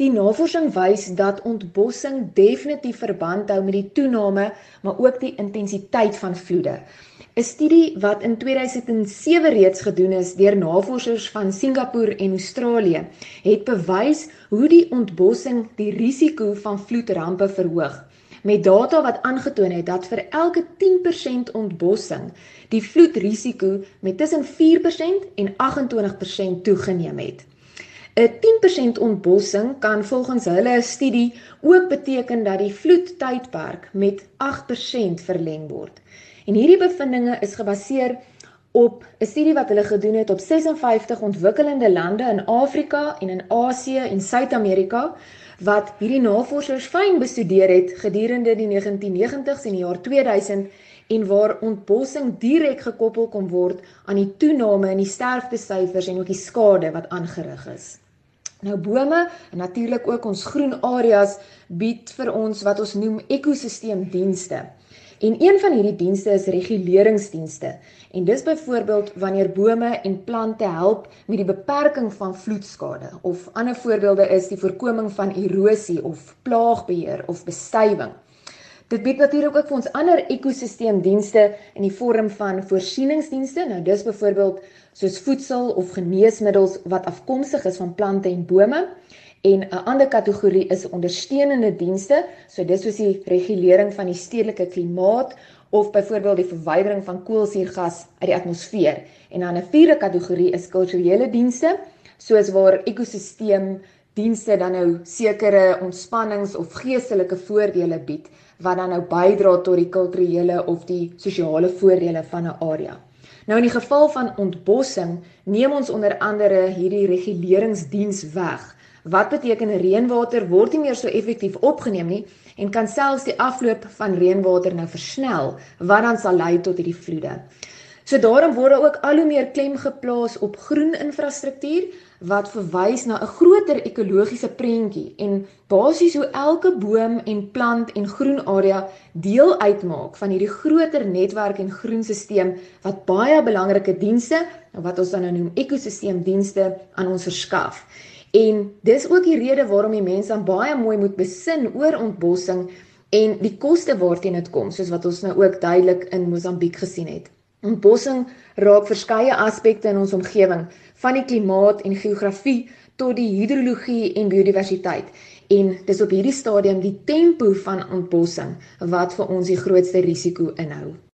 Die navorsing wys dat ontbossing definitief verband hou met die toename, maar ook die intensiteit van vloede. 'n Studie wat in 2007 reeds gedoen is deur navorsers van Singapore en Australië, het bewys hoe die ontbossing die risiko van vloedrampe verhoog. Met data wat aangetoon het dat vir elke 10% ontbossing die vloedrisiko met tussen 4% en 28% toegeneem het. 'n 10% ontbossing kan volgens hulle studie ook beteken dat die vloedtydperk met 8% verleng word. En hierdie bevindinge is gebaseer op 'n studie wat hulle gedoen het op 56 ontwikkelende lande in Afrika en in Asië en Suid-Amerika wat hierdie navorsers fyn bestudeer het gedurende die 1990s en die jaar 2000 en waar ontbossing direk gekoppel kom word aan die toename in die sterftesyfers en ook die skade wat aangerig is. Nou bome en natuurlik ook ons groen areas bied vir ons wat ons noem ekosisteemdienste. En een van hierdie dienste is reguleringsdienste. En dis byvoorbeeld wanneer bome en plante help met die beperking van vloedskade of ander voorbeelde is die voorkoming van erosie of plaagbeheer of bestuiving. Dit bied natuurlik ook vir ons ander ekosisteemdienste in die vorm van voorsieningsdienste. Nou dis byvoorbeeld soos voedsel of geneesmiddels wat afkomstig is van plante en bome. En 'n ander kategorie is ondersteunende dienste. So dis soos die regulering van die stedelike klimaat of byvoorbeeld die verwydering van koolsuurgas uit die atmosfeer. En dan 'n vierde kategorie is kulturele dienste, soos waar ekosisteem dienste dan nou sekere ontspannings of geestelike voordele bied wat dan nou bydra tot die kulturele of die sosiale voordele van 'n area. Nou in die geval van ontbossing neem ons onder andere hierdie reguleringsdiens weg. Wat beteken reënwater word nie meer so effektief opgeneem nie en kan selfs die afloop van reënwater nou versnel wat dan sal lei tot hierdie vloede. So daarom word ook al hoe meer klem geplaas op groen infrastruktuur wat verwys na 'n groter ekologiese prentjie en basies hoe elke boom en plant en groen area deel uitmaak van hierdie groter netwerk en groenstelsel wat baie belangrike dienste wat ons dan nou noem ekosisteemdienste aan ons verskaf. En dis ook die rede waarom die mense dan baie mooi moet besin oor ontbossing en die koste waarteen dit kom soos wat ons nou ook duidelik in Mosambiek gesien het. Ontbossing raak verskeie aspekte in ons omgewing, van die klimaat en geografie tot die hidrologie en biodiversiteit. En dis op hierdie stadium die tempo van ontbossing wat vir ons die grootste risiko inhou.